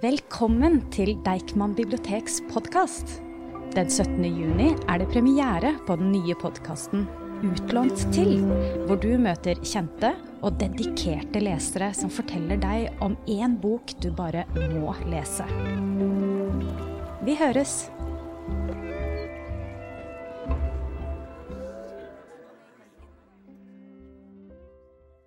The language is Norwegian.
Velkommen til Deichman biblioteks podkast. Den 17. juni er det premiere på den nye podkasten Utlånt til, hvor du møter kjente og dedikerte lesere som forteller deg om én bok du bare må lese. Vi høres!